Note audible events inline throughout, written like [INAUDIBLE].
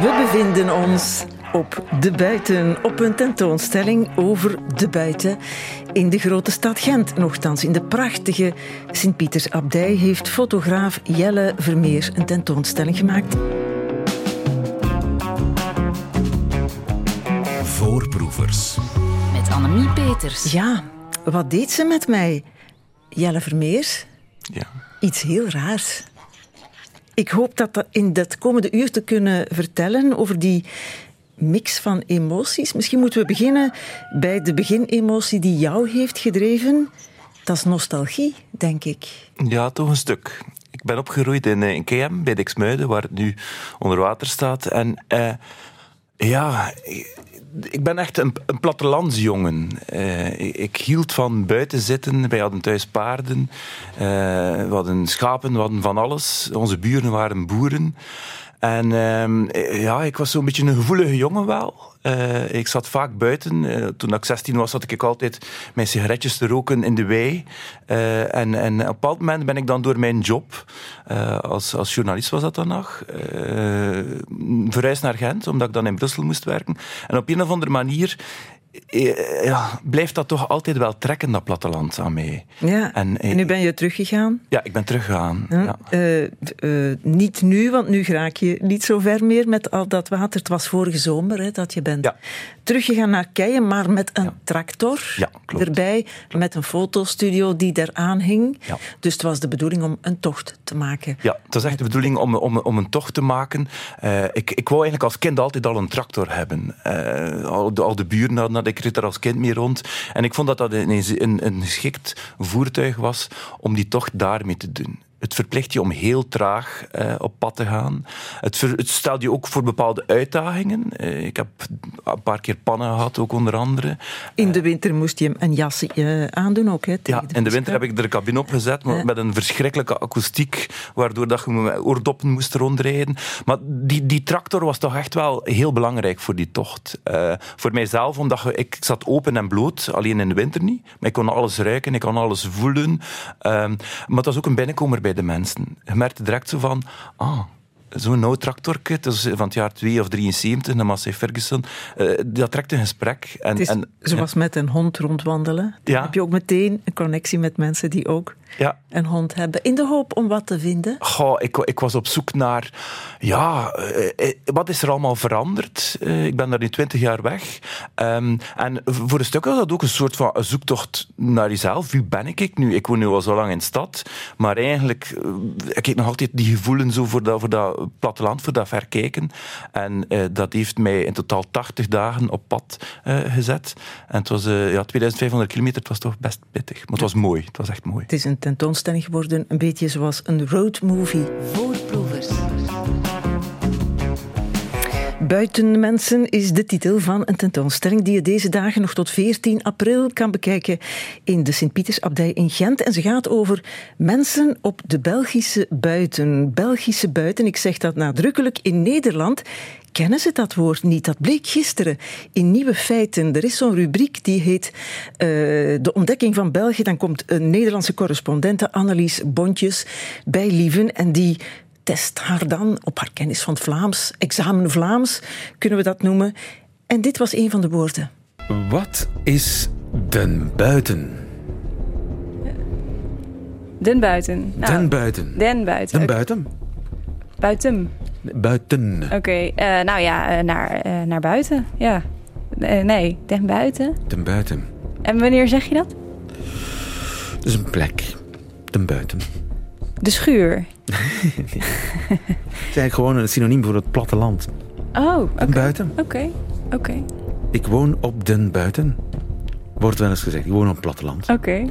We bevinden ons op de buiten, op een tentoonstelling over de buiten in de grote stad Gent. Nochtans, in de prachtige Sint-Pietersabdij heeft fotograaf Jelle Vermeer een tentoonstelling gemaakt. Voorproevers. Met Annemie Peters. Ja, wat deed ze met mij? Jelle Vermeer? Ja. Iets heel raars. Ik hoop dat in dat komende uur te kunnen vertellen over die mix van emoties. Misschien moeten we beginnen bij de beginemotie die jou heeft gedreven. Dat is nostalgie, denk ik. Ja, toch een stuk. Ik ben opgegroeid in, eh, in KM, bij Dixmuiden, waar het nu onder water staat. En uh, ja, ik ben echt een, een plattelandsjongen. Uh, ik hield van buiten zitten. Wij hadden thuis paarden. Uh, we hadden schapen, we hadden van alles. Onze buren waren boeren. En uh, ja, ik was zo'n beetje een gevoelige jongen wel. Uh, ik zat vaak buiten. Uh, toen ik 16 was, zat ik altijd mijn sigaretjes te roken in de wei. Uh, en, en op een bepaald moment ben ik dan door mijn job, als, als journalist was dat dan nog, verhuisd naar Gent, omdat ik dan in Brussel moest werken. En op een of andere manier ja, blijft dat toch altijd wel trekken, dat platteland aan mij. Ja, en, en nu ben je teruggegaan? Ja, ik ben teruggegaan. Ja. Uh, uh, niet nu, want nu raak je niet zo ver meer met al dat water. Het was vorige zomer hè, dat je bent ja. teruggegaan naar Keien, maar met een ja. tractor erbij, met een fotostudio die eraan hing. Dus het was de bedoeling om een tocht te maken. Ja, het was echt de bedoeling om, om, om een tocht te maken. Uh, ik, ik wou eigenlijk als kind altijd al een tractor hebben. al, de, al de buren hadden ik reed er als kind mee rond. En ik vond dat dat een, een, een geschikt voertuig was om die tocht daarmee te doen. Het verplicht je om heel traag uh, op pad te gaan. Het, ver, het stelt je ook voor bepaalde uitdagingen. Uh, ik heb een paar keer pannen gehad, ook onder andere. In de winter moest je een jas aandoen ook, hè? Ja, in de winter heb ik er een cabine op gezet, maar met een verschrikkelijke akoestiek, waardoor dat je oordoppen moest rondrijden. Maar die, die tractor was toch echt wel heel belangrijk voor die tocht. voor mijzelf, omdat je, ik zat open en bloot, alleen in de winter niet. Maar ik kon alles ruiken, ik kon alles voelen. Ehm, maar het was ook een binnenkomer bij de mensen. Je merkte direct zo van, ah, zo'n oud tractorke, dat is van het jaar 2 of 73, een Massey Ferguson, uh, dat trekt een gesprek. En, is, en, zoals met een hond rondwandelen. Dan ja. heb je ook meteen een connectie met mensen die ook ja. een hond hebben. In de hoop om wat te vinden? Goh, ik, ik was op zoek naar, ja, uh, wat is er allemaal veranderd? Uh, ik ben daar nu twintig jaar weg. Um, en voor een stuk was dat ook een soort van zoektocht naar jezelf. Wie ben ik nu? Ik woon nu al zo lang in de stad, maar eigenlijk, ik heb nog altijd die gevoelens zo voor dat, voor dat platteland, voor dat verkijken. En uh, dat heeft mij in totaal 80 dagen op pad uh, gezet. En het was uh, ja, 2500 kilometer, het was toch best pittig. Maar het was mooi, het was echt mooi. Het is een tentoonstelling geworden, een beetje zoals een roadmovie. Voorproevers. Buitenmensen is de titel van een tentoonstelling die je deze dagen nog tot 14 april kan bekijken in de Sint-Pietersabdij in Gent. En ze gaat over mensen op de Belgische buiten. Belgische buiten, ik zeg dat nadrukkelijk, in Nederland kennen ze dat woord niet. Dat bleek gisteren in Nieuwe Feiten. Er is zo'n rubriek die heet uh, De ontdekking van België. Dan komt een Nederlandse correspondente, Annelies Bontjes, bij Lieven. En die test haar dan op haar kennis van het Vlaams. Examen Vlaams, kunnen we dat noemen. En dit was een van de woorden. Wat is den buiten? Den buiten. Nou, den buiten. Den buiten. Den buiten. Buiten. Buiten. Oké, okay, uh, nou ja, uh, naar, uh, naar buiten. Ja. nee, den buiten. Den buiten. En wanneer zeg je dat? Dat is een plek. Den buiten. De schuur. [LAUGHS] het is eigenlijk gewoon een synoniem voor het platteland. Oh, oké. Buiten. Oké, okay. oké. Ik woon op den buiten. Wordt wel eens gezegd. Ik woon op het platteland. Oké.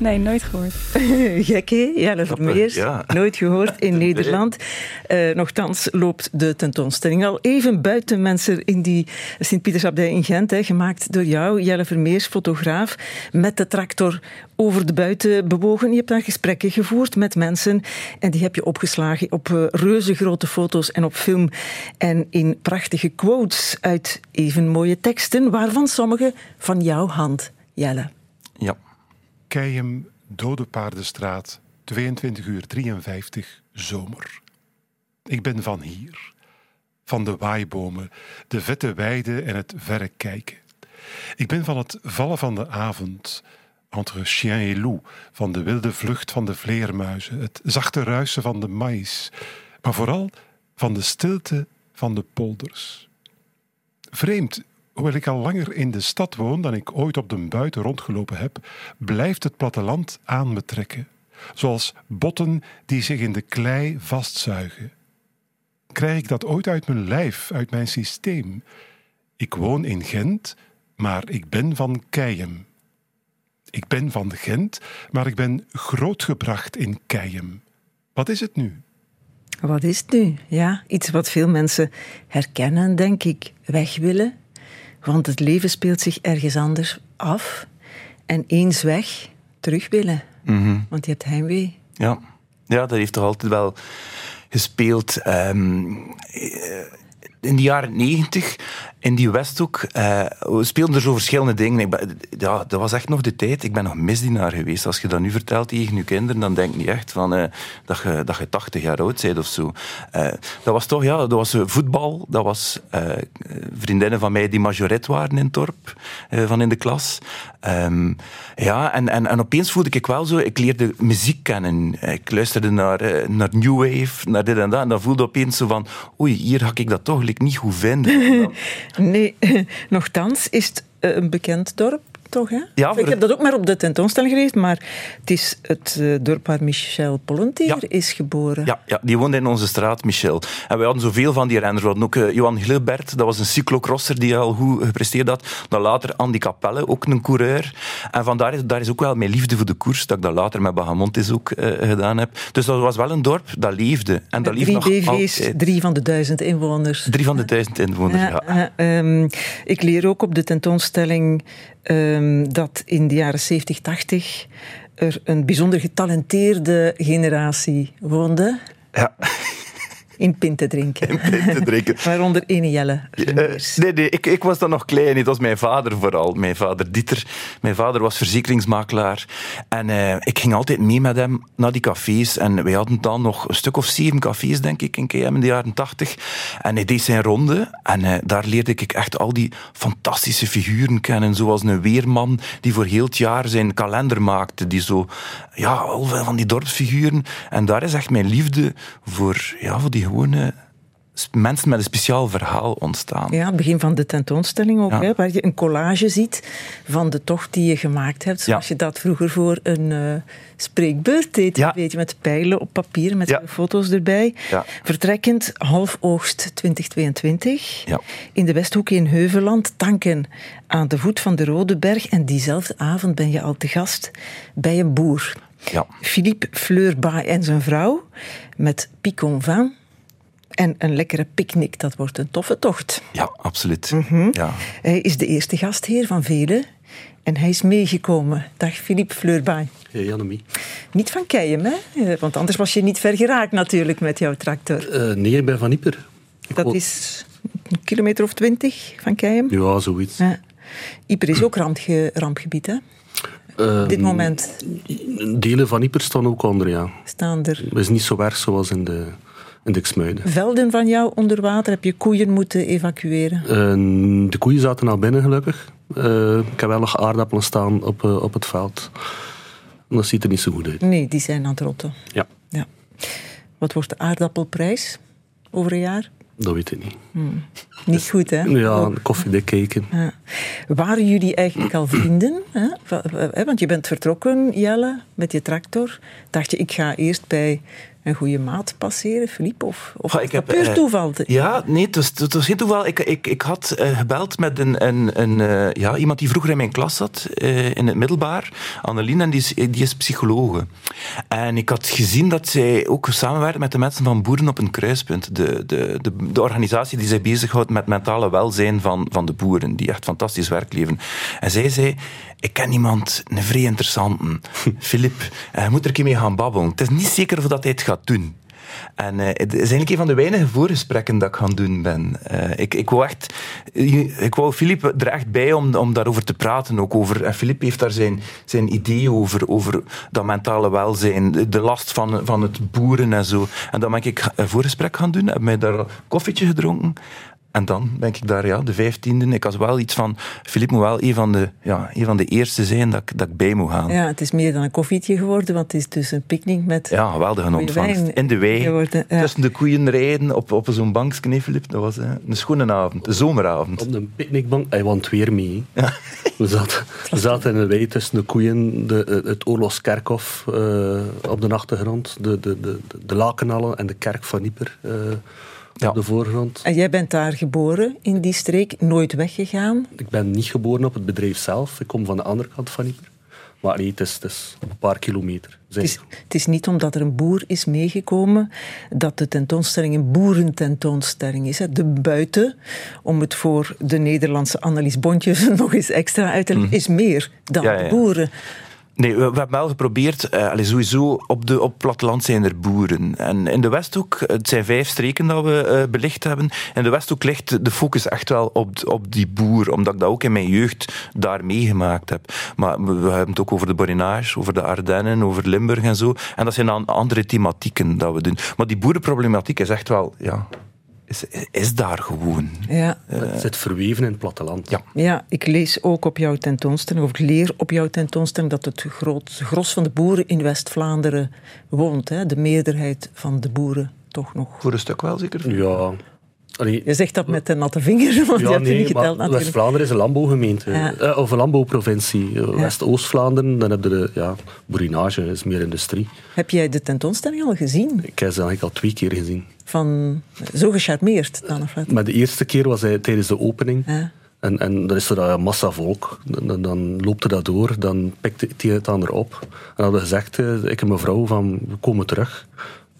Nee, nooit gehoord. Gek, hè? Jelle Vermeers. Ja. Nooit gehoord in [LAUGHS] Nederland. Uh, nochtans loopt de tentoonstelling al even buiten mensen in die Sint-Pietersabdij in Gent. Hè, gemaakt door jou, Jelle Vermeers, fotograaf. Met de tractor over de buiten bewogen. Je hebt daar gesprekken gevoerd met mensen. En die heb je opgeslagen op uh, reuze grote foto's en op film. En in prachtige quotes uit even mooie teksten. Waarvan sommige van jouw hand, Jelle. Ja. Keijem, Dode Paardenstraat, 22 uur 53, zomer. Ik ben van hier. van de waaibomen, de vette weide en het verre kijken. Ik ben van het vallen van de avond, entre chien et loup, van de wilde vlucht van de vleermuizen, het zachte ruisen van de maïs, maar vooral van de stilte van de polders. Vreemd, hoewel ik al langer in de stad woon dan ik ooit op de buiten rondgelopen heb, blijft het platteland aan me trekken, zoals botten die zich in de klei vastzuigen. Krijg ik dat ooit uit mijn lijf, uit mijn systeem? Ik woon in Gent, maar ik ben van Keijem. Ik ben van Gent, maar ik ben grootgebracht in Keijem. Wat is het nu? Wat is het nu? Ja, iets wat veel mensen herkennen, denk ik. Weg willen, want het leven speelt zich ergens anders af. En eens weg, terug willen. Want je hebt heimwee. Ja. ja, dat heeft toch altijd wel gespeeld. Ehm, eh, in de jaren negentig, in die Westhoek, eh speelden er zo verschillende dingen. Ja, dat was echt nog de tijd. Ik ben nog misdienaar geweest. Als je dat nu vertelt tegen je kinderen, dan denk je niet echt van, eh, dat, je, dat je 80 jaar oud bent of zo. Eh, dat was toch, ja, dat was voetbal. Dat was vriendinnen van mij die majoret waren in het dorp, van in de klas. Ehm, ja, en, en, en opeens voelde ik wel zo, ik leerde muziek kennen. Ik luisterde naar, naar New Wave, naar dit en dat. En dan voelde opeens zo van, oei, hier ga ik dat toch like, niet goed vinden. [LAUGHS] Nee, [LAUGHS] nochtans is het eh, een bekend dorp, toch? Hè? Ja, ik heb dat ook maar op de tentoonstelling gelezen, maar het is het eh, dorp waar Michel Pollentier Ja. is geboren. Ja, ja, die woonde in onze straat, Michel. En we hadden zoveel van die renners. We hadden ook eh, Johan Gilbert, dat was een cyclocrosser die al goed gepresteerd had. Dan later Andy Capelle, ook een coureur. En vandaar is, daar is ook wel mijn liefde voor de koers, dat ik dat later met Bahamontes ook eh, gedaan heb. Dus dat was wel een dorp dat leefde. En dat drie nog BV's, altijd. drie van de duizend inwoners. Drie van de duizend inwoners, ja. Ja, eh, ehm, ik leer ook op de tentoonstelling ehm, dat in de jaren 70, 80 er een bijzonder getalenteerde generatie woonde ja. In pint te drinken. te drinken. [LAUGHS] Waaronder ene Jelle Eh, nee, nee ik, ik was dan nog klein. Het was mijn vader vooral. Mijn vader Dieter. Mijn vader was verzekeringsmakelaar. En eh, ik ging altijd mee met hem naar die cafés. En wij hadden dan nog een stuk of zeven cafés, denk ik, in KM in de jaren tachtig. En hij deed zijn ronde. En eh, daar leerde ik echt al die fantastische figuren kennen. Zoals een weerman die voor heel het jaar zijn kalender maakte. Die zo, ja, al van die dorpsfiguren. En daar is echt mijn liefde voor, ja, voor die gewone mensen met een speciaal verhaal ontstaan. Ja, het begin van de tentoonstelling ook, Ja. hè, waar je een collage ziet van de tocht die je gemaakt hebt. Zoals Ja. je dat vroeger voor een eh, spreekbeurt deed. Ja. Een beetje met pijlen op papier, met foto's erbij. Ja. Vertrekkend half oogst 2022. Ja. In de Westhoek in Heuveland, tanken aan de voet van de Rode Berg. En diezelfde avond ben je al te gast bij een boer. Ja. Philippe Fleurbay en zijn vrouw met picon vin en een lekkere picknick. Dat wordt een toffe tocht. Ja, absoluut. Mhm. ja. Hij is de eerste gastheer van velen en hij is meegekomen. Dag Philippe Fleurbay. Hey, Annemie. Niet van Keijem, hè? Eh, Want anders was je niet ver geraakt natuurlijk met jouw tractor. Eh, nee, ik ben van Ieper. Dat woon- is een kilometer of twintig van Keijem. Ja, zoiets. Ja. Ieper is ook rampge- rampgebied, hè? Eh, Op dit moment Delen van Ieper staan ook onder, ja. staan er Het is niet zo erg zoals in de, in de Xmuiden. velden van jou onder water. Heb je koeien moeten evacueren? Eh, de koeien zaten al binnen, gelukkig. Eh, ik heb wel nog aardappelen staan op, eh, op het veld. En dat ziet er niet zo goed uit. Nee, die zijn aan het rotten. Ja, Ja. Wat wordt de aardappelprijs over een jaar? dat weet ik niet. Niet goed, hè? Ja, koffiedik kijken. Ja. Waren jullie eigenlijk al vrienden? Hè? Want je bent vertrokken, Jelle, met je tractor. Dacht je, ik ga eerst bij een goede maat passeren, Philippe? Of, of ik heb, puur eh, toeval? Ja, nee, het was, het was geen toeval. Ik, ik, ik had eh, gebeld met een, een, een, eh, ja, iemand die vroeger in mijn klas zat, eh, in het middelbaar, Annelien, en die is, die is psychologe. En ik had gezien dat zij ook samenwerkt met de mensen van Boeren op een Kruispunt, de, de, de, de organisatie die zich bezighoudt met mentale welzijn van, van de boeren, die echt fantastisch werk leveren. En zij zei, ik ken iemand, een vrij interessante, [LAUGHS] Filip, en je moet er een keer mee gaan babbelen. Het is niet zeker of dat hij het gaat doen. En eh, het is eigenlijk een van de weinige voorgesprekken dat ik gaan doen ben. Eh, ik, ik wou echt... Ik wou Filip er echt bij om, om daarover te praten. Ook over, en Filip heeft daar zijn, zijn idee over, over dat mentale welzijn, de, last van, van het boeren en zo. En dan ben ik een voorgesprek gaan doen, heb mij daar een koffietje gedronken. En dan ben ik daar, ja, de vijftiende. Ik had wel iets van, Filip moet wel een van de, ja, een van de eerste zijn dat ik, dat ik bij moet gaan. Ja, het is meer dan een koffietje geworden, want het is dus een picknick met... Ja, geweldige ontvangst. In de wei, geworden, ja. tussen de koeien rijden, op, op zo'n bankje, nee, Filip. Dat was eh, een schone avond, een zomeravond. Op een picknickbank, hij won weer mee. We, zaten, we zaten in de wei tussen de koeien, de, het oorlogskerkhof eh, op de achtergrond, de, de, de, de Lakenallen en de kerk van Nieper eh, Ja. op de voorgrond. En jij bent daar geboren, in die streek, nooit weggegaan. Ik ben niet geboren op het bedrijf zelf. Ik kom van de andere kant van Nieper. Maar nee, het is, het is een paar kilometer. Het is, het is niet omdat er een boer is meegekomen dat de tentoonstelling een boerententoonstelling is. hè. De buiten, om het voor de Nederlandse Annelies Bontjes [LAUGHS] nog eens extra uit te leggen, is meer dan Mhm. Ja, ja, de ja. boeren. Nee, we, hebben wel geprobeerd, allee, sowieso op, de, op het platteland zijn er boeren. En in de Westhoek, het zijn vijf streken dat we eh, belicht hebben. In de Westhoek ligt de focus echt wel op, op die boer, omdat ik dat ook in mijn jeugd daar meegemaakt heb. Maar we, we hebben het ook over de Borinage, over de Ardennen, over Limburg en zo. En dat zijn dan andere thematieken dat we doen. Maar die boerenproblematiek is echt wel, ja, is, is daar gewoon. Ja. Het zit verweven in het platteland. Ja. ja, ik lees ook op jouw tentoonstelling, of ik leer op jouw tentoonstelling, dat het groot, gros van de boeren in West-Vlaanderen woont. Hè? De meerderheid van de boeren toch nog. Voor een stuk wel, zeker? Ja. Allee, Je zegt dat met een natte vinger, [LAUGHS] want je ja, hebt je nee, niet geteld natuurlijk. West-Vlaanderen is een landbouwgemeente. Ja. Eh, of een landbouwprovincie. Eh, West-Oost-Vlaanderen, dan heb je de ja, boerinage, is meer industrie. Heb jij de tentoonstelling al gezien? Ik heb ze eigenlijk al twee keer gezien. Van, zo gecharmeerd dan? Of wat? Maar de eerste keer was hij tijdens de opening. Ja. En, en dan is er een massa volk. Dan, dan- loopt hij dat door, dan pikt hij het aan erop. En dan hadden gezegd, eh, ik en mevrouw, van we komen terug.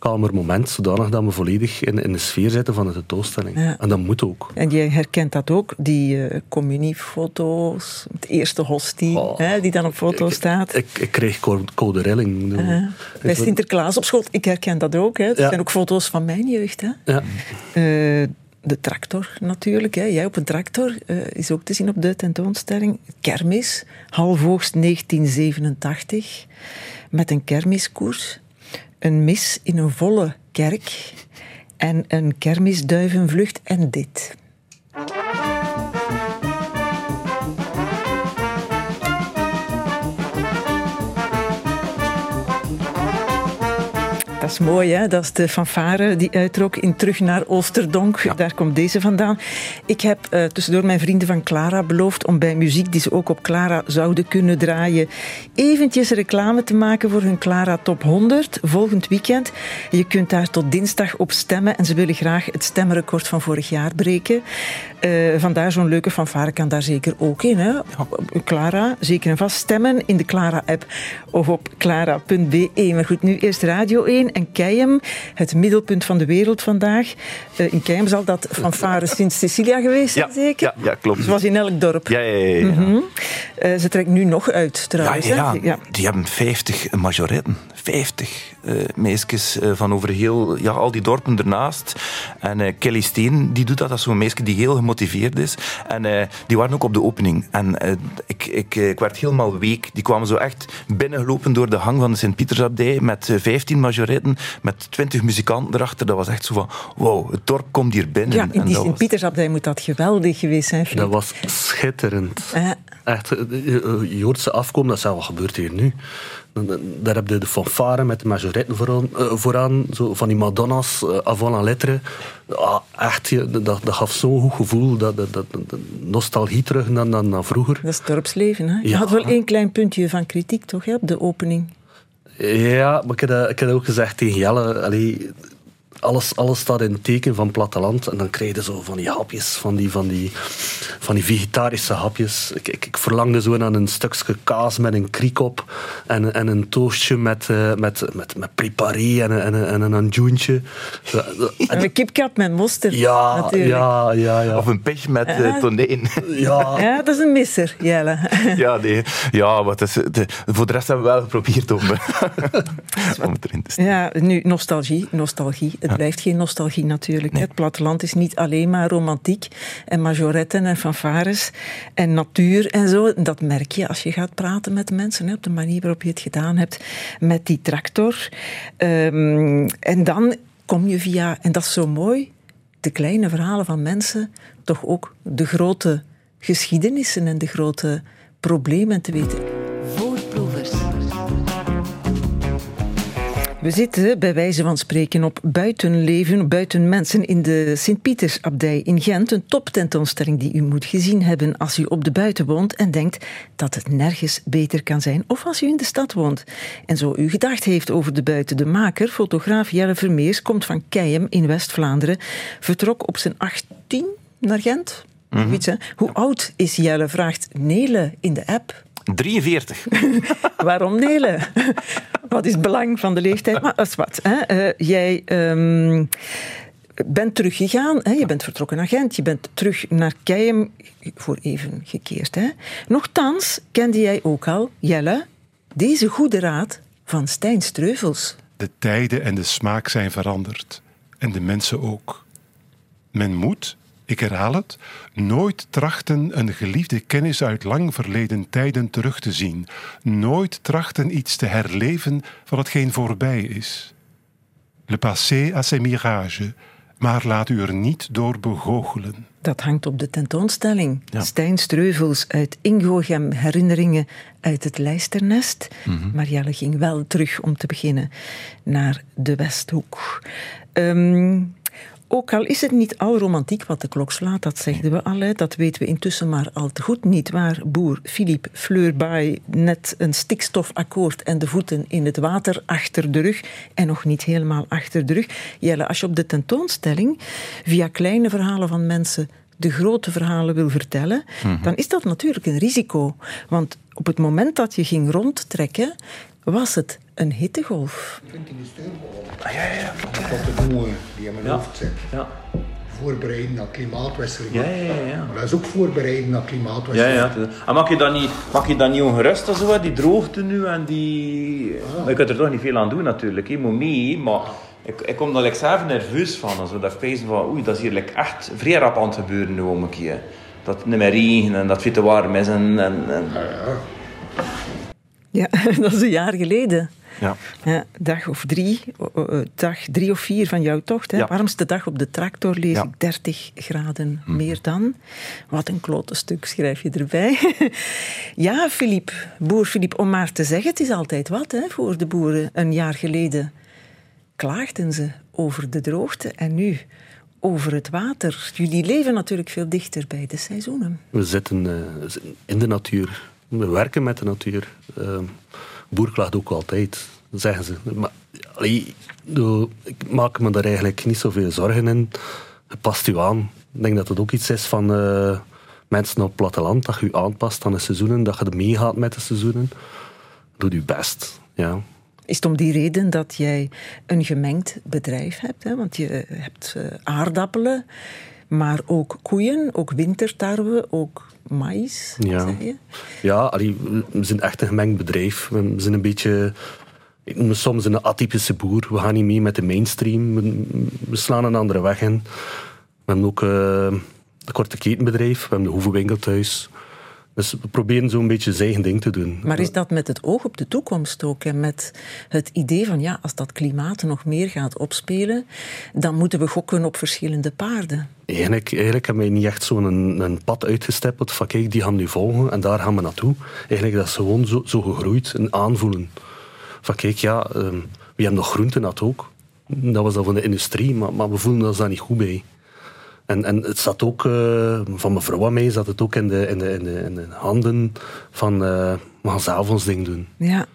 Kalmer moment, zodanig dat we volledig in, in de sfeer zitten van de tentoonstelling. Ja. En dat moet ook. En jij herkent dat ook, die eh, communiefoto's, het eerste hostie, Oh. hè, die dan op foto Ik- staat. Ik, ik kreeg koude rilling. Uh, bij Sinterklaas op school, ik herken dat ook. Hè. Ja. zijn ook foto's van mijn jeugd. Hè. Ja. Eh, de tractor natuurlijk. Hè. Jij op een tractor eh, is ook te zien op de tentoonstelling. Kermis, halfoogst 1987. Met een kermiskoers. Een mis in een volle kerk. En een kermisduivenvlucht. En dit. Dat is mooi, hè? Dat is de fanfare die uittrok in Terug naar Oosterdonk. Daar komt deze vandaan. Ik heb eh, tussendoor mijn vrienden van Clara beloofd om bij muziek die ze ook op Clara zouden kunnen draaien, eventjes reclame te maken voor hun Clara Top 100 volgend weekend. Je kunt daar tot dinsdag op stemmen en ze willen graag het stemrecord van vorig jaar breken. Eh, vandaar zo'n leuke fanfare kan daar zeker ook in. Hè? Clara, zeker en vast stemmen in de Clara-app of op clara.be. Maar goed, nu eerst Radio 1 en Keijem, het middelpunt van de wereld vandaag. Eh, in Keijem zal dat fanfare Sint Cecilia geweest zijn, Ja, zeker? ja, ja, klopt. Zoals in elk dorp. Ja, ja, ja. ja. Mhm. Eh, ze trekt nu nog uit, trouwens. ja, ja. die hebben 50 majoretten. 50 eh meisjes eh, van over heel, ja, al die dorpen ernaast. En eh, Kelly Steen, die doet dat. Dat is zo'n meisje die heel gemotiveerd is. En eh, die waren ook op de opening. En eh, ik, ik, ik werd helemaal week. Die kwamen zo echt binnengelopen door de hang van de Sint-Pietersabdij met eh, 15 majoretten, met 20 muzikanten erachter. Dat was echt zo van, wow, het dorp komt hier binnen. Ja, in die was- Sint-Pietersabdij moet dat geweldig geweest zijn. Dat was schitterend. Echt, je je hoort ze afkomen, dat zei, wat gebeurt hier nu? Dan- dan- Daar heb je de fanfare met de majoretten vooraan, eh, vooraan zo van die Madonna's, avant la lettre. Ah, echt, dat, dat gaf zo'n goed gevoel, dat, dat, dat, dat- nostalgie terug naar, naar, naar vroeger. dat is dorpsleven, hè? Je Ja. had wel één klein puntje van kritiek, toch, hè, op de opening? Ja, maar ik heb, dat, ik heb dat ook gezegd tegen Jelle. Allee, alles, alles staat in het teken van platteland. En dan krijg je zo van die hapjes, van die, van die, van die vegetarische hapjes. Ik, ik, ik verlangde zo naar een stukje kaas met een kriek op. En, en een toastje met, uh, met, met, met preparé en, en, en een anjoentje. [LAUGHS] En een kipkap met mosterd. Ja, natuurlijk. ja, ja, ja. Of een pech met uh, tonijn. [LAUGHS] Ja. ja, dat is een misser, Jelle. [LAUGHS] ja, nee. Ja, wat is, de, voor de rest hebben we wel geprobeerd om, om het erin te steken. Ja, nu, nostalgie. nostalgie. Het ja. blijft geen nostalgie natuurlijk. Nee. Het platteland is niet alleen maar romantiek en majoretten en fanfares en natuur en zo. Dat merk je als je gaat praten met mensen, hè, op de manier waarop je het gedaan hebt met die tractor. Um, en dan kom je via, en dat is zo mooi, de kleine verhalen van mensen, toch ook de grote geschiedenissen en de grote problemen te weten. We zitten bij wijze van spreken op buitenleven, buiten mensen in de Sint-Pietersabdij in Gent. Een toptentoonstelling die u moet gezien hebben als u op de buiten woont en denkt dat het nergens beter kan zijn. Of als u in de stad woont en zo u gedacht heeft over de buiten. De maker, fotograaf Jelle Vermeers, komt van Keiem in West-Vlaanderen. Vertrok op zijn 18 naar Gent. Mm -hmm. Hoe oud is Jelle? Vraagt Nele in de app. 43. [LAUGHS] Waarom Nele? wat is het belang van de leeftijd? Maar dat is wat. Hè? Uh, jij um, bent teruggegaan. Hè? Je bent vertrokken naar Gent. Je bent terug naar Keim voor even gekeerd. Hè? Nochtans kende jij ook al, Jelle, deze goede raad van Stijn Streuvels. De tijden en de smaak zijn veranderd. En de mensen ook. Men moet ik herhaal het, nooit trachten een geliefde kennis uit lang verleden tijden terug te zien, nooit trachten iets te herleven van hetgeen voorbij is. Le passé a ses mirages, maar laat u er niet door begoochelen. Dat hangt op de tentoonstelling. Ja. Stijn Streuvels uit Ingogem, herinneringen uit het lijsternest. Mm -hmm. Marielle ging wel terug, om te beginnen, naar de Westhoek. Um, ook al is het niet al romantiek wat de klok slaat, dat zegden we al, dat weten we intussen maar al te goed niet. Waar boer Philippe Fleurbaai net een stikstofakkoord en de voeten in het water achter de rug en nog niet helemaal achter de rug. Jelle, als je op de tentoonstelling via kleine verhalen van mensen de grote verhalen wil vertellen, mm-hmm. dan is dat natuurlijk een risico. Want op het moment dat je ging rondtrekken, was het een hittegolf. Ah, ja, ja. Dat de jongen die in mijn ja. hoofd zit. Ja. Voorbereiden naar klimaatwisseling. Ja, ja, ja. Maar dat is ook voorbereiden naar klimaatwisseling. Ja, ja. En mag je dan niet, mag je dan niet ongerust als zo, die droogte nu en die... Ja. Je kunt er toch niet veel aan doen natuurlijk, je moet mee, maar... Ik, ik kom er zelf nerveus van. Also, dat ik van, oei, dat is hier like, echt vrij rap aan het gebeuren nu om een keer. Dat het niet meer regent en dat het veel te warm is. En, en, en... Ja, ja. Ja, [LAUGHS] dat is een jaar geleden. Ja. ja. dag of drie, dag drie of vier van jouw tocht. Hè? Ja. Warmste dag op de tractor lees Ja. ik 30 graden Mhm. meer dan. Wat een klote stuk schrijf je erbij. [LAUGHS] ja, Filip, boer Filip, om maar te zeggen, het is altijd wat hè, voor de boeren. Een jaar geleden klaagden ze over de droogte en nu over het water. Jullie leven natuurlijk veel dichter bij de seizoenen. We zitten eh, in de natuur. We werken met de natuur. Boer klaagt ook altijd, zeggen ze. Maar, ik maak me daar eigenlijk niet zoveel zorgen in. Het past u aan. Ik denk dat het ook iets is van eh, mensen op het platteland, dat je je aanpast aan de seizoenen, dat je er meegaat met de seizoenen. Doe je best, ja. Is het om die reden dat jij een gemengd bedrijf hebt? Hè? Want je hebt eh, aardappelen, maar ook koeien, ook wintertarwe, ook maïs, Ja. je? Ja, allee, we zijn echt een gemengd bedrijf. We zijn een beetje... Ik noem soms een atypische boer. We gaan niet mee met de mainstream. We, we slaan een andere weg in. We hebben ook eh, een korte ketenbedrijf. We hebben de hoevenwinkel thuis. Dus we proberen zo'n beetje zijn eigen ding te doen. Maar is dat met het oog op de toekomst ook? En met het idee van, ja, als dat klimaat nog meer gaat opspelen, dan moeten we gokken op verschillende paarden. Eigenlijk, eigenlijk hebben wij niet echt zo'n een, een pad uitgestippeld van kijk, die gaan nu volgen en daar gaan we naartoe. Eigenlijk dat is gewoon zo, zo gegroeid, een aanvoelen. Van kijk, ja, ehm, we hebben nog groenten dat ook. Dat was dan van de industrie, maar, maar we voelen ons daar niet goed bij. En, en het zat ook, eh, van mevrouw aan mij, zat het ook in de, in de, in de, in de handen van, eh, we gaan ons ding doen. Ja,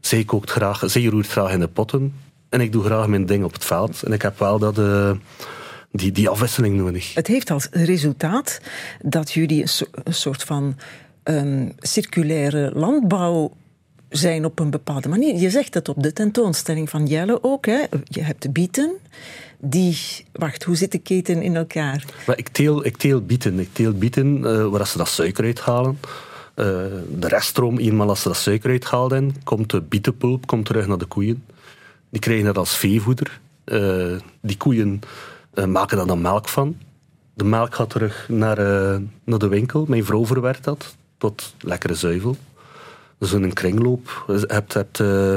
Zij kookt graag, zij roert graag in de potten. En ik doe graag mijn ding op het veld. En ik heb wel dat, eh, die, die afwisseling nodig. het heeft als resultaat dat jullie een, so- een soort van ehm, circulaire landbouw zijn op een bepaalde manier. Je zegt het op de tentoonstelling van Jelle ook. Hè. Je hebt de bieten. Die, wacht, hoe zit de keten in elkaar? Maar ik teel, ik teel bieten. Ik teel bieten eh, waar ze dat suiker uithalen. Eh de reststroom, eenmaal als ze dat suiker uithalen, komt de bietenpulp komt terug naar de koeien. Die krijgen dat als veevoeder. Eh, die koeien maken daar dan melk van. De melk gaat terug naar, naar de winkel. Mijn vrouw verwerkt dat tot lekkere zuivel. Dus in een kringloop. Je hebt, hebt, eh,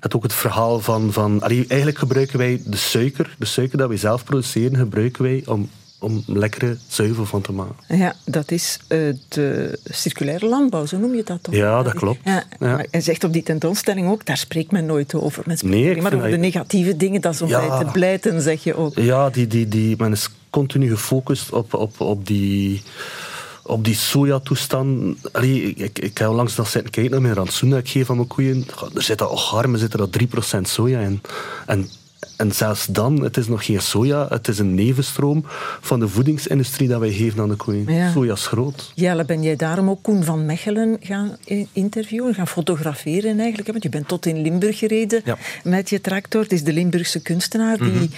hebt ook het verhaal van... van allee, eigenlijk gebruiken wij de suiker, de suiker dat wij zelf produceren, gebruiken wij om, om lekkere zuivel van te maken. Ja, dat is eh, de circulaire landbouw, zo noem je dat toch? Ja, dat klopt. Ja, En zegt op die tentoonstelling ook, daar spreekt men nooit over. Men spreekt Nee, maar over de negatieve dingen, dat is om Ja. bij te blijten, zeg je ook. Ja, die, die, die, men is continu gefocust op, op, op die... Op die sojatoestand. Ik, ik, heb langs dat zitten kijken naar mijn rantsoen dat ik geef aan mijn koeien. Er zit al armen, zit er al 3% soja in. En, en zelfs dan, het is nog geen soja, het is een nevenstroom van de voedingsindustrie dat wij geven aan de koeien. Ja. Soja is groot. Jelle, ben jij daarom ook Koen van Mechelen gaan interviewen, gaan fotograferen eigenlijk? Want je bent tot in Limburg gereden Ja. met je tractor. Het is de Limburgse kunstenaar die,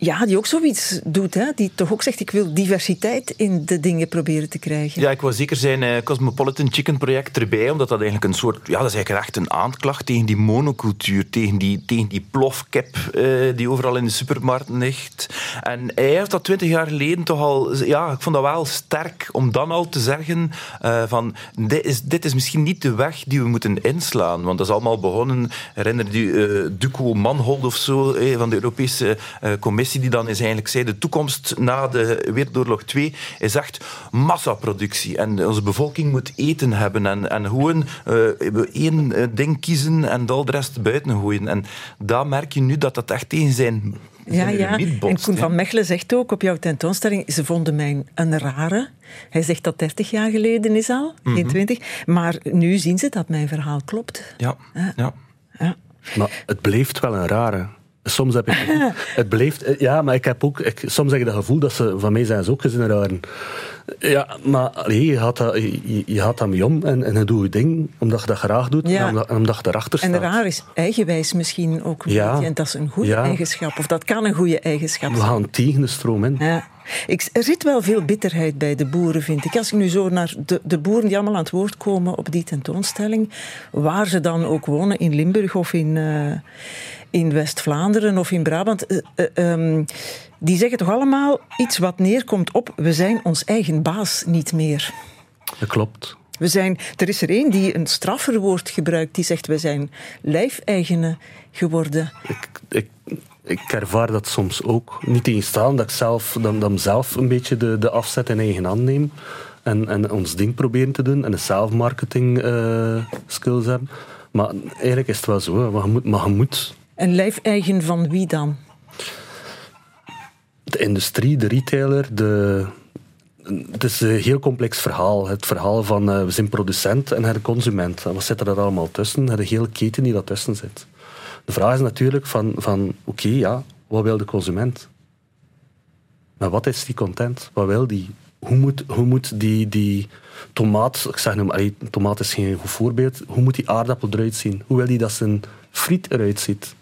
ja, die ook zoiets doet. Hè? Die toch ook zegt, ik wil diversiteit in de dingen proberen te krijgen. Ja, ik wil zeker zijn eh, Cosmopolitan Chicken project erbij, omdat dat eigenlijk een soort, ja, dat is eigenlijk echt een aanklacht tegen die monocultuur, tegen die, tegen die plofkip eh, die overal in de supermarkten ligt. En hij heeft dat twintig jaar geleden toch al, ja, ik vond dat wel sterk om dan al te zeggen eh, van, dit is, dit is misschien niet de weg die we moeten inslaan, want dat is allemaal begonnen, herinner je eh Duco Manhold of zo, van de Europese eh, Die dan is eigenlijk zei, de toekomst na de Wereldoorlog 2 is echt massaproductie. En onze bevolking moet eten hebben en, en gewoon eh, we één eh, ding kiezen en al de rest buiten gooien. En daar merk je nu dat dat echt tegen zijn, Ja, ja. En Koen van Mechelen zegt ook op jouw tentoonstelling, ze vonden mij een rare. Hij zegt dat 30 jaar geleden is al, Mhm. geen 20. Maar nu zien ze dat mijn verhaal klopt. Ja, ja. Ja. Maar het blijft wel een rare. Soms heb ik... Het [LAUGHS] blijft... Ja, maar ik heb ook... Ik, soms heb ik het gevoel dat ze... Van mij zijn ze ook gezien een rare. Ja, maar allee, je, gaat dat, je, je gaat daarmee om en, en je doet je ding omdat je dat graag doet Ja. en omdat, en omdat je erachter En staat. raar is eigenwijs misschien ook een Ja. beetje. En dat is een goede Ja. eigenschap. Of dat kan een goede eigenschap We zijn. gaan tegen de stroom in. Ja. Ik, er zit wel veel bitterheid bij de boeren, vind ik. Als ik nu zo naar de, de boeren die allemaal aan het woord komen op die tentoonstelling, waar ze dan ook wonen, in Limburg of in, eh, in West-Vlaanderen of in Brabant, eh, eh, ehm, die zeggen toch allemaal iets wat neerkomt op, we zijn ons eigen baas niet meer. Dat klopt. We zijn, er is er één die een straffer woord gebruikt, die zegt, we zijn lijfeigenen geworden. Ik, ik, ik ervaar dat soms ook. Niet tegenstaan dat ik zelf, dan, dan zelf een beetje de, de afzet in eigen hand neem. En, en ons ding proberen te doen. En de zelfmarketing eh, skills hebben. Maar eigenlijk is het wel zo. hè. Maar je moet, maar je moet Een lijfeigen van wie dan? de industrie, de retailer, de... Het is een heel complex verhaal. Het verhaal van eh, we zijn producent en consument. En wat zit er allemaal tussen? De hele keten die daartussen zit. De vraag is natuurlijk van, van oké, ja, wat wil de consument? Maar wat is die content? Wat wil die? Hoe moet, hoe moet die, die tomaat, ik zeg nu maar, tomaat is geen goed voorbeeld, hoe moet die aardappel eruit zien? Hoe wil die dat zijn friet eruit ziet?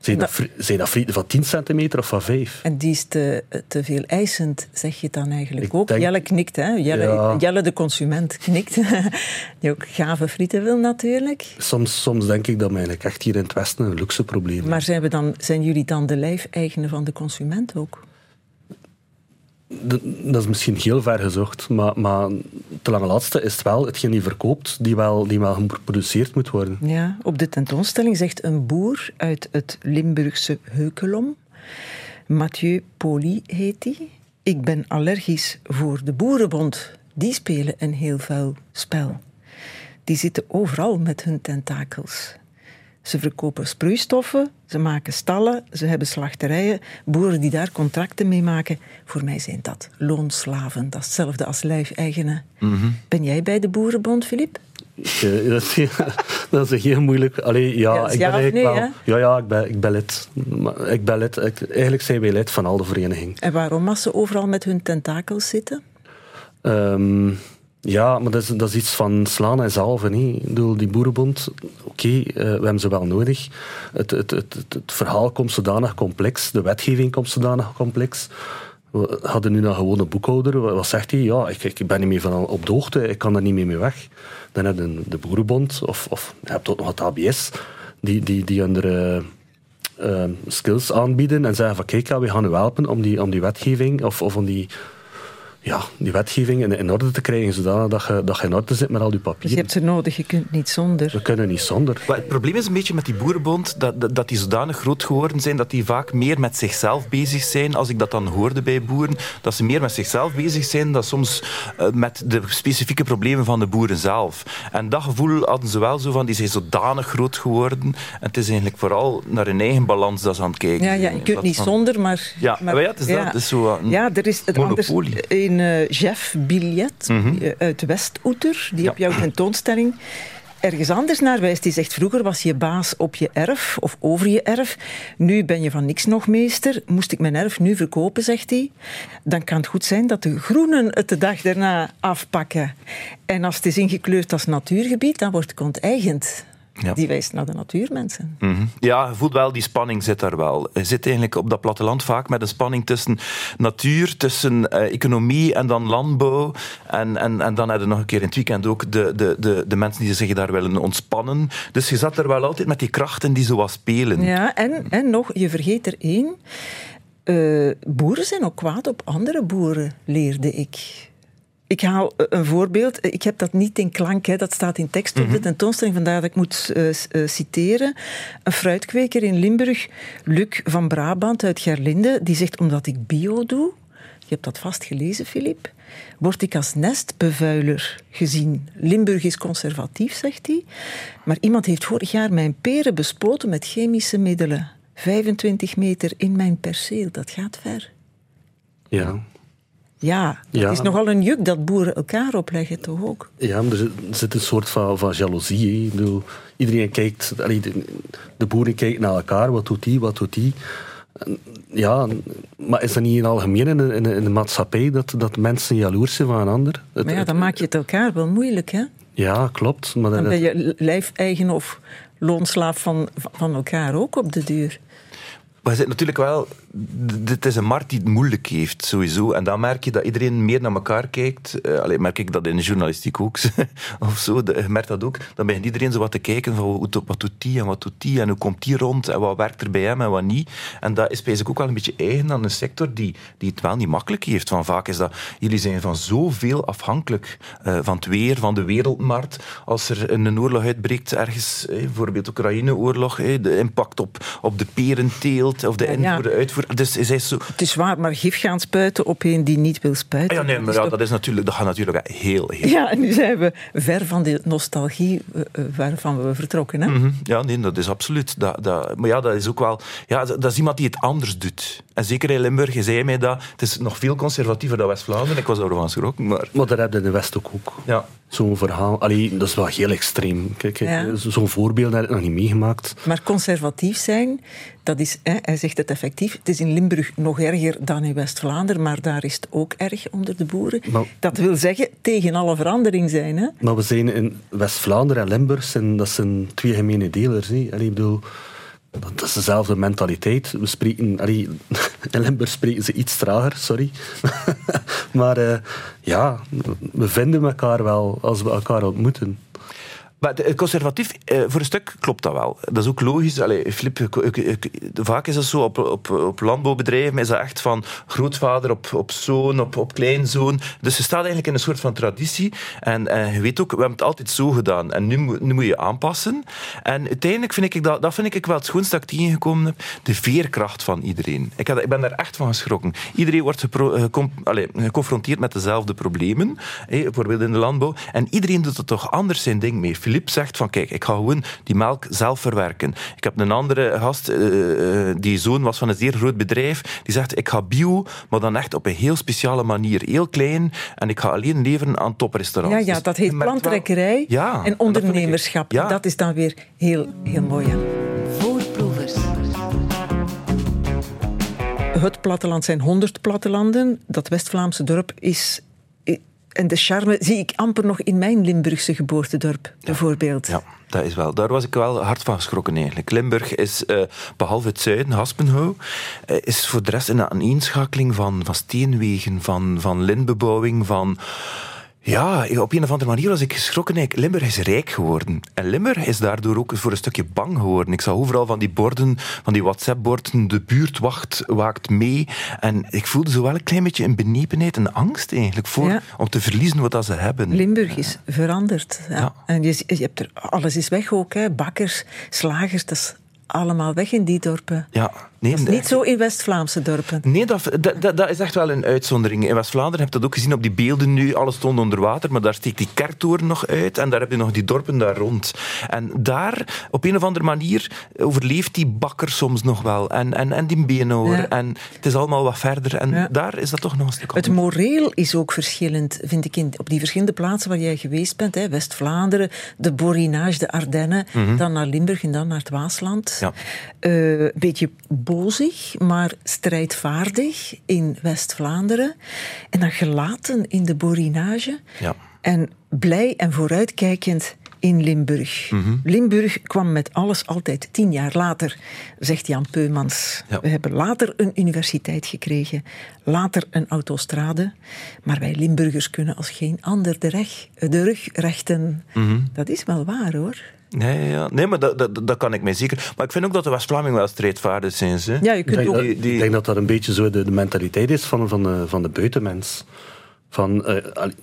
Zijn dat, fri- zijn dat frieten van 10 centimeter of van 5? En die is te, te veel eisend, zeg je dan eigenlijk Ik ook. denk- Jelle knikt, hè? Jelle, Ja. Jelle de consument knikt. [LAUGHS] Die ook gave frieten wil natuurlijk. Soms, soms denk ik dat eigenlijk echt hier in het Westen een luxe probleem. Maar zijn, we dan, zijn jullie dan de lijfeigenen van de consument ook? Dat is misschien heel ver gezocht, maar, maar te lange laatste is het wel hetgeen die verkoopt, die wel, die wel geproduceerd moet worden. Ja, op de tentoonstelling zegt een boer uit het Limburgse Heukelom, Mathieu Poli heet hij. Ik ben allergisch voor de boerenbond. Die spelen een heel vuil spel. Die zitten overal met hun tentakels. Ze verkopen sproeistoffen, ze maken stallen, ze hebben slachterijen. Boeren die daar contracten mee maken, voor mij zijn dat loonslaven. Dat is hetzelfde als lijfeigenen. Ben jij bij de boerenbond, Filip? Eh, [LAUGHS] dat, is, heel- dat is heel moeilijk. Allee, ja, ik ben eigenlijk nee, wel, ja, ja, ik ben, ik ben lid. Ik ben lid. Ik- eigenlijk zijn wij lid van al de verenigingen. En waarom als ze overal met hun tentakels zitten? Ehm, Ja, maar dat is, dat is iets van slaan en zalven. Ik bedoel, die boerenbond, oké, eh, we hebben ze wel nodig. Het, het, het, verhaal komt zodanig complex, de wetgeving komt zodanig complex. We hadden nu een gewone boekhouder. Wat zegt hij? Ja, ik, ik ben niet meer van op de hoogte, ik kan er niet meer mee weg. Dan heb je de boerenbond, of, of je hebt ook nog het ABS, die, die, die andere eh, skills aanbieden en zeggen van kijk, we gaan u helpen om die, om die wetgeving of, of om die, ja, die wetgeving in, in orde te krijgen, zodat dat je, dat je in orde zit met al die Dus je papieren. hebt ze nodig, je kunt niet zonder. We kunnen niet zonder. Maar het probleem is een beetje met die boerenbond dat, dat, dat die zodanig groot geworden zijn dat die vaak meer met zichzelf bezig zijn. Als ik dat dan hoorde bij boeren, dat ze meer met zichzelf bezig zijn dan soms eh, met de specifieke problemen van de boeren zelf. En dat gevoel hadden ze wel zo van, die zijn zodanig groot geworden. En het is eigenlijk vooral naar hun eigen balans dat ze aan het kijken Ja, ja, zijn, je kunt niet van- zonder, maar... Ja, maar ja, het is dat. Het is zo een ja, er is het anders. Een eh Jeff Billet Mhm. eh, uit Westoeter, die Ja. op jouw tentoonstelling ergens anders naar wijst. Die zegt, vroeger was je baas op je erf of over je erf. Nu ben je van niks nog meester. Moest ik mijn erf nu verkopen, zegt hij, dan kan het goed zijn dat de groenen het de dag daarna afpakken. En als het is ingekleurd als natuurgebied, dan wordt het onteigend. Ja. Die wijst naar de natuurmensen. Mhm. Ja, je voelt wel, die spanning zit daar wel. Je zit eigenlijk op dat platteland vaak met een spanning tussen natuur, tussen eh, economie en dan landbouw. En, en, en dan heb je nog een keer in het weekend ook de, de, de, de mensen die zich daar willen ontspannen. Dus je zat er wel altijd met die krachten die zo wat spelen. Ja, en, en nog, je vergeet er één. Eh, boeren zijn ook kwaad op andere boeren, leerde ik. Ik haal eh, een voorbeeld. Ik heb dat niet in klank, hè. dat staat in tekst op de tentoonstelling, vandaar dat ik moet eh, eh, citeren. Een fruitkweker in Limburg, Luc van Brabant uit Gerlinde, die zegt, omdat ik bio doe, je hebt dat vast gelezen, Filip, word ik als nestbevuiler gezien. Limburg is conservatief, zegt hij. Maar iemand heeft vorig jaar mijn peren bespoten met chemische middelen. 25 meter in mijn perceel, dat gaat ver. Ja. Ja, Ja. is nogal een juk dat boeren elkaar opleggen, toch ook? Ja, maar er zit- een soort van, van jaloezie. hè. Ik bedoel, iedereen kijkt, de, boeren kijken naar elkaar, wat doet die, wat doet die. Ja, maar is dat niet in het algemeen in de, in de, in de maatschappij dat, dat mensen jaloers zijn van een ander? Het- Maar ja, het- dan maak je het elkaar wel moeilijk, hè? Ja, klopt. Maar Dan ben je lijfeigen of loonslaaf van, van elkaar ook op de duur. Maar je natuurlijk wel... Dit is een markt die het moeilijk heeft, sowieso. En dan merk je dat iedereen meer naar elkaar kijkt. Uh, merk ik dat in de journalistiek ook. [LAUGHS] of zo. Merkt dat ook. Dan begint iedereen zo wat te kijken van wat doet die en wat doet die en hoe komt die rond en wat werkt er bij hem en wat niet. En dat is eigenlijk ook wel een beetje eigen aan een sector die, die het wel niet makkelijk heeft. Van vaak is dat... Jullie zijn van zoveel afhankelijk eh, van het weer, van de wereldmarkt. Als er een, een oorlog uitbreekt ergens, eh, bijvoorbeeld Oekraïne-oorlog, eh, de impact op, op de perenteelt of de ja. invoer, de uitvoer. Dus is hij zo... Het is waar, maar gif gaan spuiten op een die niet wil spuiten. Ah Ja, nee, dat maar is ja, toch- dat, is natuurlijk, dat gaat natuurlijk heel, heel... Ja, en nu zijn we ver van de nostalgie eh, eh, waarvan we vertrokken. Hè? Mhm. Ja, nee, dat is absoluut. Dat, dat, maar ja, dat is ook wel... Ja, dat is iemand die het anders doet. En zeker in Limburg, je zei mij dat. Het is nog veel conservatiever dan West-Vlaanderen. Ik was daarvan geschrokken, maar... maar daar heb je in de West ook. ook. Ja. Zo'n verhaal. Allee, dat is wel heel extreem. Kijk, Ja. Zo'n voorbeeld heb ik nog niet meegemaakt. Maar conservatief zijn, dat is, hè, hij zegt het effectief, het is in Limburg nog erger dan in West-Vlaanderen, maar daar is het ook erg onder de boeren. Maar- Dat wil zeggen, tegen alle verandering zijn. Hè? Maar we zijn in West-Vlaanderen en Limburg, zijn, dat zijn twee gemene delers. Hè. Allee, ik bedoel, dat is dezelfde mentaliteit. We spreken, allee, [LAUGHS] in Limburg spreken ze iets trager, sorry. [LAUGHS] maar eh, ja, we vinden elkaar wel als we elkaar ontmoeten. Maar conservatief, eh, voor een stuk klopt dat wel. Dat is ook logisch. Allee, vaak is het zo op, op, op landbouwbedrijven, is dat echt van grootvader op, op zoon, op, op kleinzoon. Dus je staat eigenlijk in een soort van traditie. En, en je weet ook, we hebben het altijd zo gedaan. En nu, nu moet je aanpassen. En uiteindelijk vind ik dat, dat vind ik wel het schoonste dat ik tegengekomen heb. De veerkracht van iedereen. Ik, had, ik ben daar echt van geschrokken. Iedereen wordt eh, geconfronteerd met dezelfde problemen. hè, bijvoorbeeld in de landbouw. En iedereen doet er toch anders zijn ding mee. Filip zegt van, kijk, ik ga gewoon die melk zelf verwerken. Ik heb een andere gast, eh, eh, die zoon was van een zeer groot bedrijf, die zegt, ik ga bio, maar dan echt op een heel speciale manier. Heel klein, en ik ga alleen leveren aan toprestaurants. Ja, ja, Dus dat heet plantrekkerij Ja, en dat ik- ondernemerschap. ja. Dat is dan weer heel, heel mooi. Hè? Voorproevers. Het platteland zijn 100 plattelanden. Dat West-Vlaamse dorp is, en de charme zie ik amper nog in mijn Limburgse geboortedorp, bijvoorbeeld. Ja, dat is wel. Daar was ik wel hard van geschrokken eigenlijk. Limburg is, eh, behalve het zuiden, Haspenhouw, eh, is voor de rest een aaneenschakeling van, van steenwegen, van, van lintbebouwing, van... Ja, op een of andere manier was ik geschrokken. Limburg is rijk geworden. En Limburg is daardoor ook voor een stukje bang geworden. Ik zag overal van die borden, van die WhatsApp-borden, de buurt wacht, waakt mee. En ik voelde zo wel een klein beetje een benepenheid en angst eigenlijk voor, Ja. om te verliezen wat dat ze hebben. Limburg is veranderd. Ja. Ja. En je, je hebt er, alles is weg ook. Hè. Bakkers, slagers, dat is allemaal weg in die dorpen. Ja, nee, Dat is de- niet zo in West-Vlaamse dorpen. Nee, dat, dat, dat- is echt wel een uitzondering. In West-Vlaanderen heb je dat ook gezien op die beelden nu. Alles stond onder water, maar daar steekt die kerktoren nog uit. En daar heb je nog die dorpen daar rond. En daar, op een of andere manier, overleeft die bakker soms nog wel. En, en, en die beenhouwer. Ja. En het is allemaal wat verder. En Ja. daar is dat toch nog een stuk Het anders. moreel is ook verschillend, vind ik, in, op die verschillende plaatsen waar jij geweest bent. West-Vlaanderen, de Borinage, de Ardennen, dan naar Limburg en dan naar het Waasland. Ja. Eh, Een beetje bozig, maar strijdvaardig in West-Vlaanderen. En dan gelaten in de Borinage. Ja. En blij en vooruitkijkend in Limburg. Mhm. Limburg kwam met alles altijd tien jaar later, zegt Jan Peumans. Ja. We hebben later een universiteit gekregen, later een autostrade. Maar wij Limburgers kunnen als geen ander de, reg, de rug rechten. Mhm. Dat is wel waar hoor. Nee, ja. nee, maar dat, dat, dat kan ik mij zeker. Maar ik vind ook dat de West-Vlamingen wel strijdvaardig zijn. Ze. Ja, je Ik kunt denk, ook... dat, Die- die- ik denk dat dat een beetje zo de, de mentaliteit is van, van, de, van de buitenmens. Van, eh allee,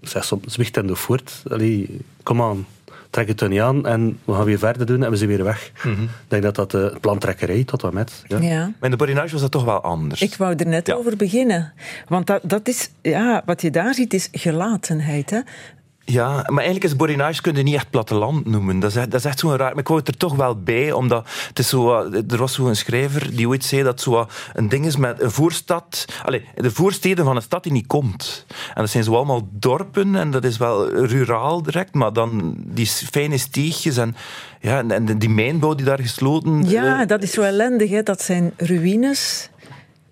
ik zeg soms, zwicht en de voort. Allee, kom aan, trek het er niet aan en we gaan weer verder doen en we zijn weer weg. Mhm. Ik denk dat dat de plantrekkerij tot wat met. Ja. ja. Maar in de Borinage was dat toch wel anders. Ik wou er net Ja. over beginnen. Want dat, dat is, ja, wat je daar ziet is gelatenheid. Hè? Ja, maar eigenlijk is Borinage kun je niet echt platteland noemen. Dat is, echt- dat is echt zo'n raar... Maar ik wou het er toch wel bij, omdat het is zo... wat- Er was zo'n schrijver die ooit zei dat zo wat een ding is met een voorstad... Allez, de voorsteden van een stad die niet komt. En dat zijn zo allemaal dorpen en dat is wel ruraal direct, maar dan die fijne steegjes en, ja, en, die mijnbouw die daar gesloten... Ja, eh, dat is zo ellendig. Hè? Dat zijn ruïnes.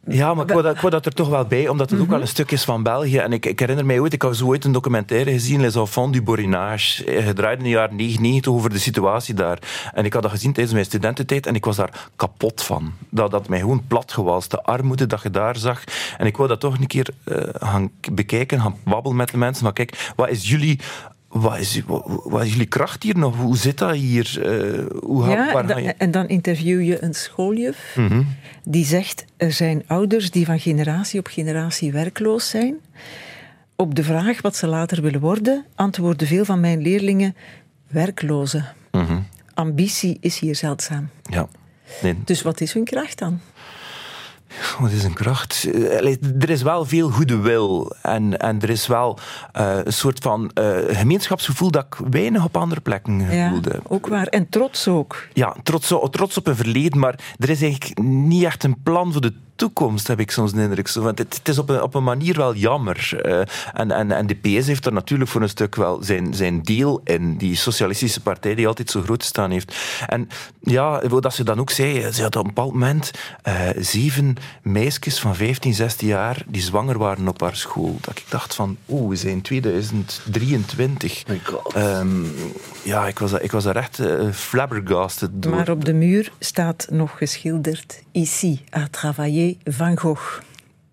Ja, maar ik wou, dat, ik wou dat er toch wel bij, omdat het Mhm. ook wel een stuk is van België. En ik, ik herinner mij ooit, ik had zo ooit een documentaire gezien, Les Enfants du Borinage, eh, gedraaid in de jaren 99 over de situatie daar. En ik had dat gezien tijdens mijn studententijd en ik was daar kapot van. Dat dat mij gewoon plat gewalst, de armoede dat je daar zag. En ik wou dat toch een keer eh, gaan bekijken, gaan babbelen met de mensen. Maar kijk, wat is jullie... Wat is, wat, wat is jullie kracht hier nog? Hoe zit dat hier? Eh, hoe Ja, waar da- ga je? en dan interview je een schooljuf Mhm. die zegt: er zijn ouders die van generatie op generatie werkloos zijn. Op de vraag wat ze later willen worden, antwoorden veel van mijn leerlingen: werklozen. Mhm. Ambitie is hier zeldzaam. Ja. Nee, Dus wat is hun kracht dan? Wat is een kracht? Eh, Er is wel veel goede wil. En, en er is wel eh, een soort van eh, gemeenschapsgevoel dat ik weinig op andere plekken Ja, gevoelde. ook waar. En trots ook. Ja, trots, trots op een verleden, maar er is eigenlijk niet echt een plan voor de toekomst, heb ik soms de indruk. Zo, Want het, het is op een, op een manier wel jammer. Eh, en, en, en de PS heeft er natuurlijk voor een stuk wel zijn, zijn deel in. Die socialistische partij die altijd zo groot staan heeft. En ja, wat ze dan ook zei, ze had op een bepaald moment eh, zeven meisjes van 15, 16 jaar die zwanger waren op haar school. Dat ik dacht van, oeh, we zijn 2023. My God. Ehm, ja, ik was, daar- ik was daar echt eh, flabbergasted door. Maar op de muur staat nog geschilderd: Ici a Van Gogh.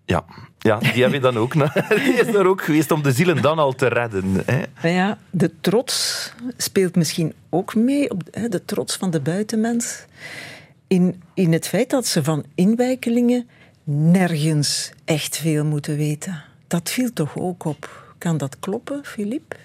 Ja, ja die heb je dan ook. [LAUGHS] Die is er ook geweest om de zielen dan al te redden. Hè. Ja, de trots speelt misschien ook mee, op, hè, de trots van de buitenmens, in, in het feit dat ze van inwijkelingen nergens echt veel moeten weten. Dat viel toch ook op. Kan dat kloppen, Filip?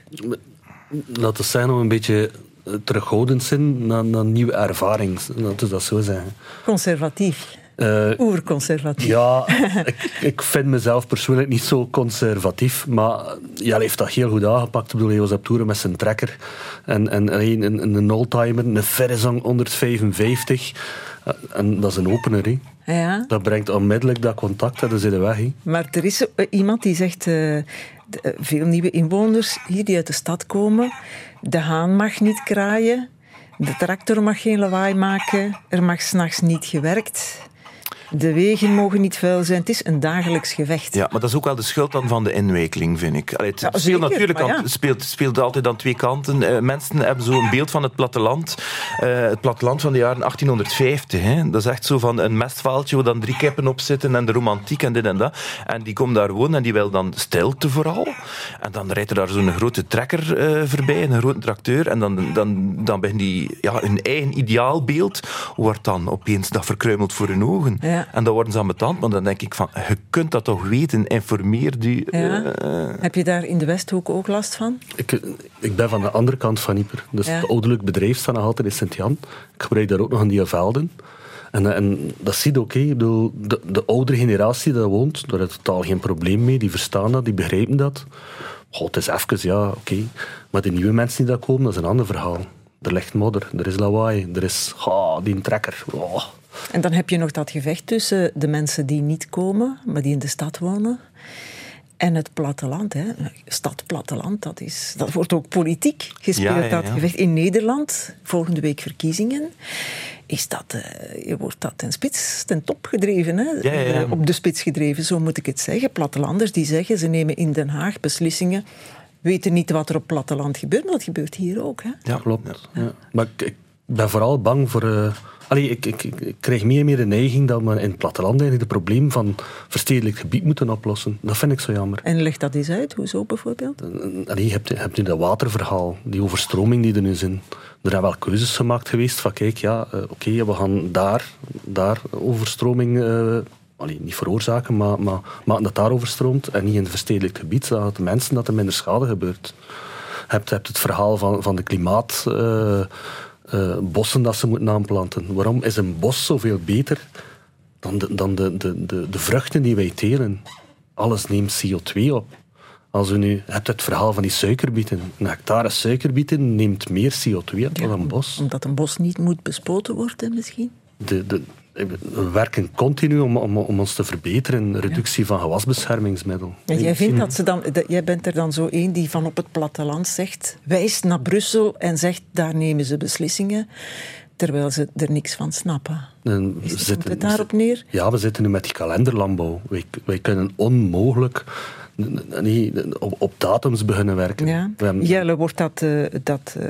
Laat het zijn om een beetje eh, terughoudend zijn naar, naar nieuwe ervaring. Laten we dat zo zeggen. Conservatief. Eh, Oerconservatief. Ja, [LAUGHS] ik, ik vind mezelf persoonlijk niet zo conservatief, maar ja, heeft dat heel goed aangepakt. Ik bedoel, op toeren met zijn trekker en, en een, een, een oldtimer, een Verizon 155. Eh, En dat is een opener, hè. Ja, Dat brengt onmiddellijk dat contact en dan zit weg. maar er is eh, iemand die zegt, veel nieuwe inwoners hier die uit de stad komen, de haan mag niet kraaien, de tractor mag geen lawaai maken, er mag s'nachts niet gewerkt. De wegen mogen niet vuil zijn. Het is een dagelijks gevecht. Ja, maar dat is ook wel de schuld dan van de inwijkeling, vind ik. Allee, het Ja, speelt zeker, natuurlijk aan- speelt, speelt altijd aan twee kanten. Eh, mensen hebben zo een beeld van het platteland. Eh, het platteland van de jaren 1850. Hè. Dat is echt zo van een mestvaaltje waar dan drie kippen op zitten en de romantiek en dit en dat. En die komen daar wonen en die wil dan stilte vooral. En dan rijdt er daar zo'n grote trekker eh, voorbij, een grote tracteur. En dan, dan, dan begint die, ja, hun eigen ideaalbeeld wordt dan opeens dat verkruimeld voor hun ogen. Ja. En dan worden ze aan. Maar dan denk ik van, je kunt dat toch weten, informeer. Ja. eh, Heb je daar in de Westhoek ook last van? Ik, ik ben van de andere kant van Ieper. Dus Ja. het ouderlijk bedrijf staat nog altijd in Sint-Jan. Ik gebruik daar ook nog in die velden. En, en dat zie je ook. hè. Ik bedoel, de, de oudere generatie die daar woont, daar heeft totaal geen probleem mee. Die verstaan dat, die begrijpen dat. Goh, het is even, ja, oké. Maar de nieuwe mensen die daar komen, dat is een ander verhaal. Er ligt modder, er is lawaai, er is ah, die trekker. Oh. En dan heb je nog dat gevecht tussen de mensen die niet komen, maar die in de stad wonen. En het platteland, hè. stad-platteland, dat, is, dat wordt ook politiek gespeeld, Ja, ja, dat gevecht. In Nederland, volgende week verkiezingen, is dat, eh, je wordt dat ten spits, ten top gedreven. Hè? Ja, ja, ja. Eh, Op de spits gedreven, zo moet ik het zeggen. Plattelanders die zeggen, ze nemen in Den Haag beslissingen, weten niet wat er op platteland gebeurt, maar dat gebeurt hier ook. Hè? ja, Klopt. Ja. Maar ik, ik ben vooral bang voor. eh, allee, ik, ik, krijg meer en meer de neiging dat we in het platteland eigenlijk het probleem van verstedelijk gebied moeten oplossen. Dat vind ik zo jammer. En leg dat eens uit, hoezo bijvoorbeeld? Allee, je hebt, je hebt nu dat waterverhaal, die overstroming die er nu is. in. Er zijn wel keuzes gemaakt geweest van kijk, ja, eh, oké, we gaan daar, daar overstroming eh, allee, niet veroorzaken, maar, maar maken dat daar overstroomt en niet in het verstedelijk gebied, zodat de mensen dat er minder schade gebeurt. Je hebt, je hebt het verhaal van, van de klimaat... eh, eh, bossen dat ze moeten aanplanten. Waarom is een bos zoveel beter dan de, dan de, de, de, de vruchten die wij telen? Alles neemt CO2 op. Als u nu hebt het verhaal van die suikerbieten. Een hectare suikerbieten neemt meer CO2 op dan een bos. Omdat een bos niet moet bespoten worden, misschien? De, de, we werken continu om, om, om ons te verbeteren. Reductie van gewasbeschermingsmiddel. En jij, vindt dat ze dan, dat, jij bent er dan zo één die van op het platteland zegt, wijst naar Brussel en zegt, daar nemen ze beslissingen, terwijl ze er niks van snappen. En we zitten- komt het daarop neer? Ja, we zitten nu met die kalenderlandbouw. Wij, wij kunnen onmogelijk niet op, op datums beginnen werken. Ja. Hebben- Jelle, wordt dat, eh, dat eh,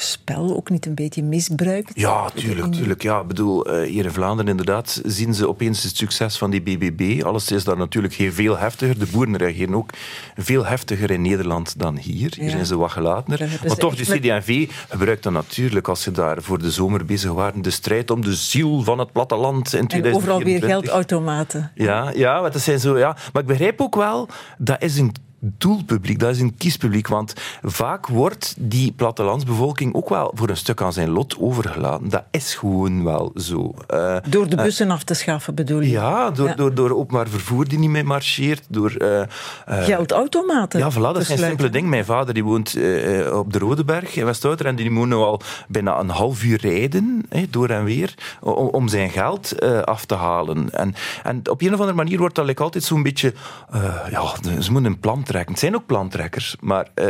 spel ook niet een beetje misbruikt? Ja, tuurlijk. tuurlijk. Ja, ik bedoel, eh, hier in Vlaanderen inderdaad zien ze opeens het succes van die BBB. Alles is daar natuurlijk heel veel heftiger. De boeren reageren ook veel heftiger in Nederland dan hier. Hier Ja. zijn ze wat gelatener. Hebben Maar toch, de CD&V gebruikt dan natuurlijk, als ze daar voor de zomer bezig waren, de strijd om de ziel van het platteland in En 2024. overal weer geldautomaten. Ja, ja, want dat zijn zo, ja. Maar ik begrijp ook wel, dat is een doelpubliek, dat is een kiespubliek. Want vaak wordt die plattelandsbevolking ook wel voor een stuk aan zijn lot overgelaten. Dat is gewoon wel zo. Eh, Door de bussen af te schaffen, bedoel je? ja, door, Ja. Door, door openbaar vervoer die niet meer marcheert. Door, eh, eh, Geldautomaten. ja, voilà, dat is een simpele ding. Mijn vader die woont eh, op de Rodeberg in Westouter en die moet nu al bijna een half uur rijden, door en weer, om, om zijn geld eh, af te halen. En, en op een of andere manier wordt dat like, altijd zo'n beetje... eh, ja, ze moeten een plan trekken. Het zijn ook plantrekkers. Maar, eh,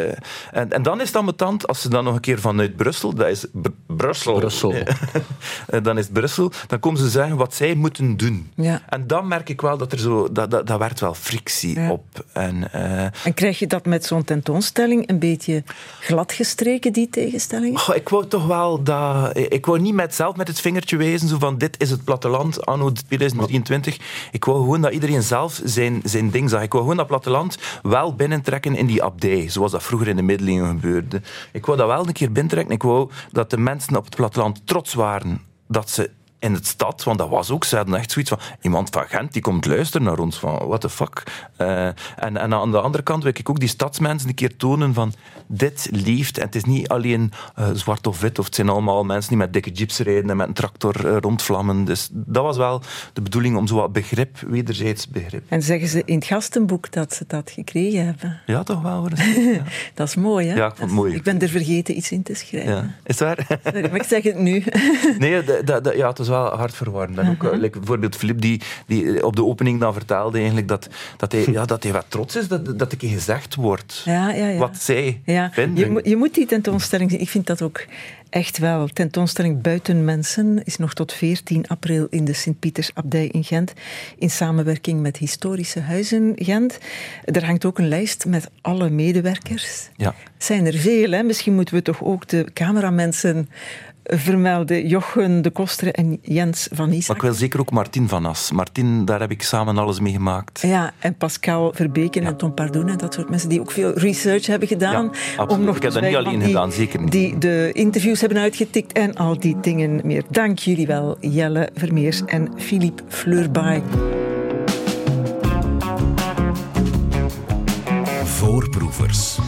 en, en dan is het ambetant, als ze dan nog een keer vanuit Brussel, dat is Br- Brussel, Brussel. [LAUGHS] Eh, dan is het Brussel, dan komen ze zeggen wat zij moeten doen. Ja. En dan merk ik wel dat er zo... Dat, dat, dat werd wel frictie Ja. op. En... eh, En krijg je dat met zo'n tentoonstelling een beetje gladgestreken, die tegenstellingen? Goh, ik wou toch wel dat... Ik wou niet met, zelf met het vingertje wijzen, zo van dit is het platteland anno 2023. Ik wou gewoon dat iedereen zelf zijn, zijn ding zag. Ik wou gewoon dat platteland wel binnentrekken in die abdij, zoals dat vroeger in de middeleeuwen gebeurde. Ik wou dat wel een keer binnentrekken. Ik wou dat de mensen op het platteland trots waren dat ze in het stad, want dat was ook, ze hadden echt zoiets van, iemand van Gent die komt luisteren naar ons, van what the fuck. Eh, en, en aan de andere kant wil ik ook die stadsmensen een keer tonen van, dit leeft, en het is niet alleen eh, zwart of wit, of het zijn allemaal mensen die met dikke jeeps rijden en met een tractor eh, rondvlammen. Dus dat was wel de bedoeling om zo wat begrip, wederzijds begrip. En zeggen ze in het gastenboek dat ze dat gekregen hebben. Ja, toch wel. hoor. [LAUGHS] Ja. Dat is mooi, hè? Ja, ik vond het mooi. Ik ben er vergeten iets in te schrijven. Ja. Is het waar? Sorry, maar ik zeg het nu. Nee, ja, het is wel hard verwarrend. En ook, eh, like, bijvoorbeeld Filip, die, die op de opening dan vertelde eigenlijk dat, dat, hij, ja, dat hij wat trots is dat, dat keer gezegd wordt Ja, ja, ja. wat zij Ja, vinden. je, moet- je moet die tentoonstelling zien. Ik vind dat ook Echt wel. Tentoonstelling Buiten Mensen is nog tot 14 april in de Sint-Pietersabdij in Gent. In samenwerking met Historische Huizen Gent. Er hangt ook een lijst met alle medewerkers. Ja. Zijn er veel, hè? Misschien moeten we toch ook de cameramensen vermelden. Jochen de Koster en Jens van Isaac. Maar ik wil zeker ook Martin van As. Martin, daar heb ik samen alles mee gemaakt. Ja, en Pascal Verbeken en Tom Pardoen en dat soort mensen die ook veel research hebben gedaan. Ja, absoluut. Ik heb dat niet alleen die, gedaan, zeker niet. Die de interviews hebben uitgetikt en al die dingen meer. Dank jullie wel, Jelle Vermeers en Philippe Fleurbaai. Voorproevers.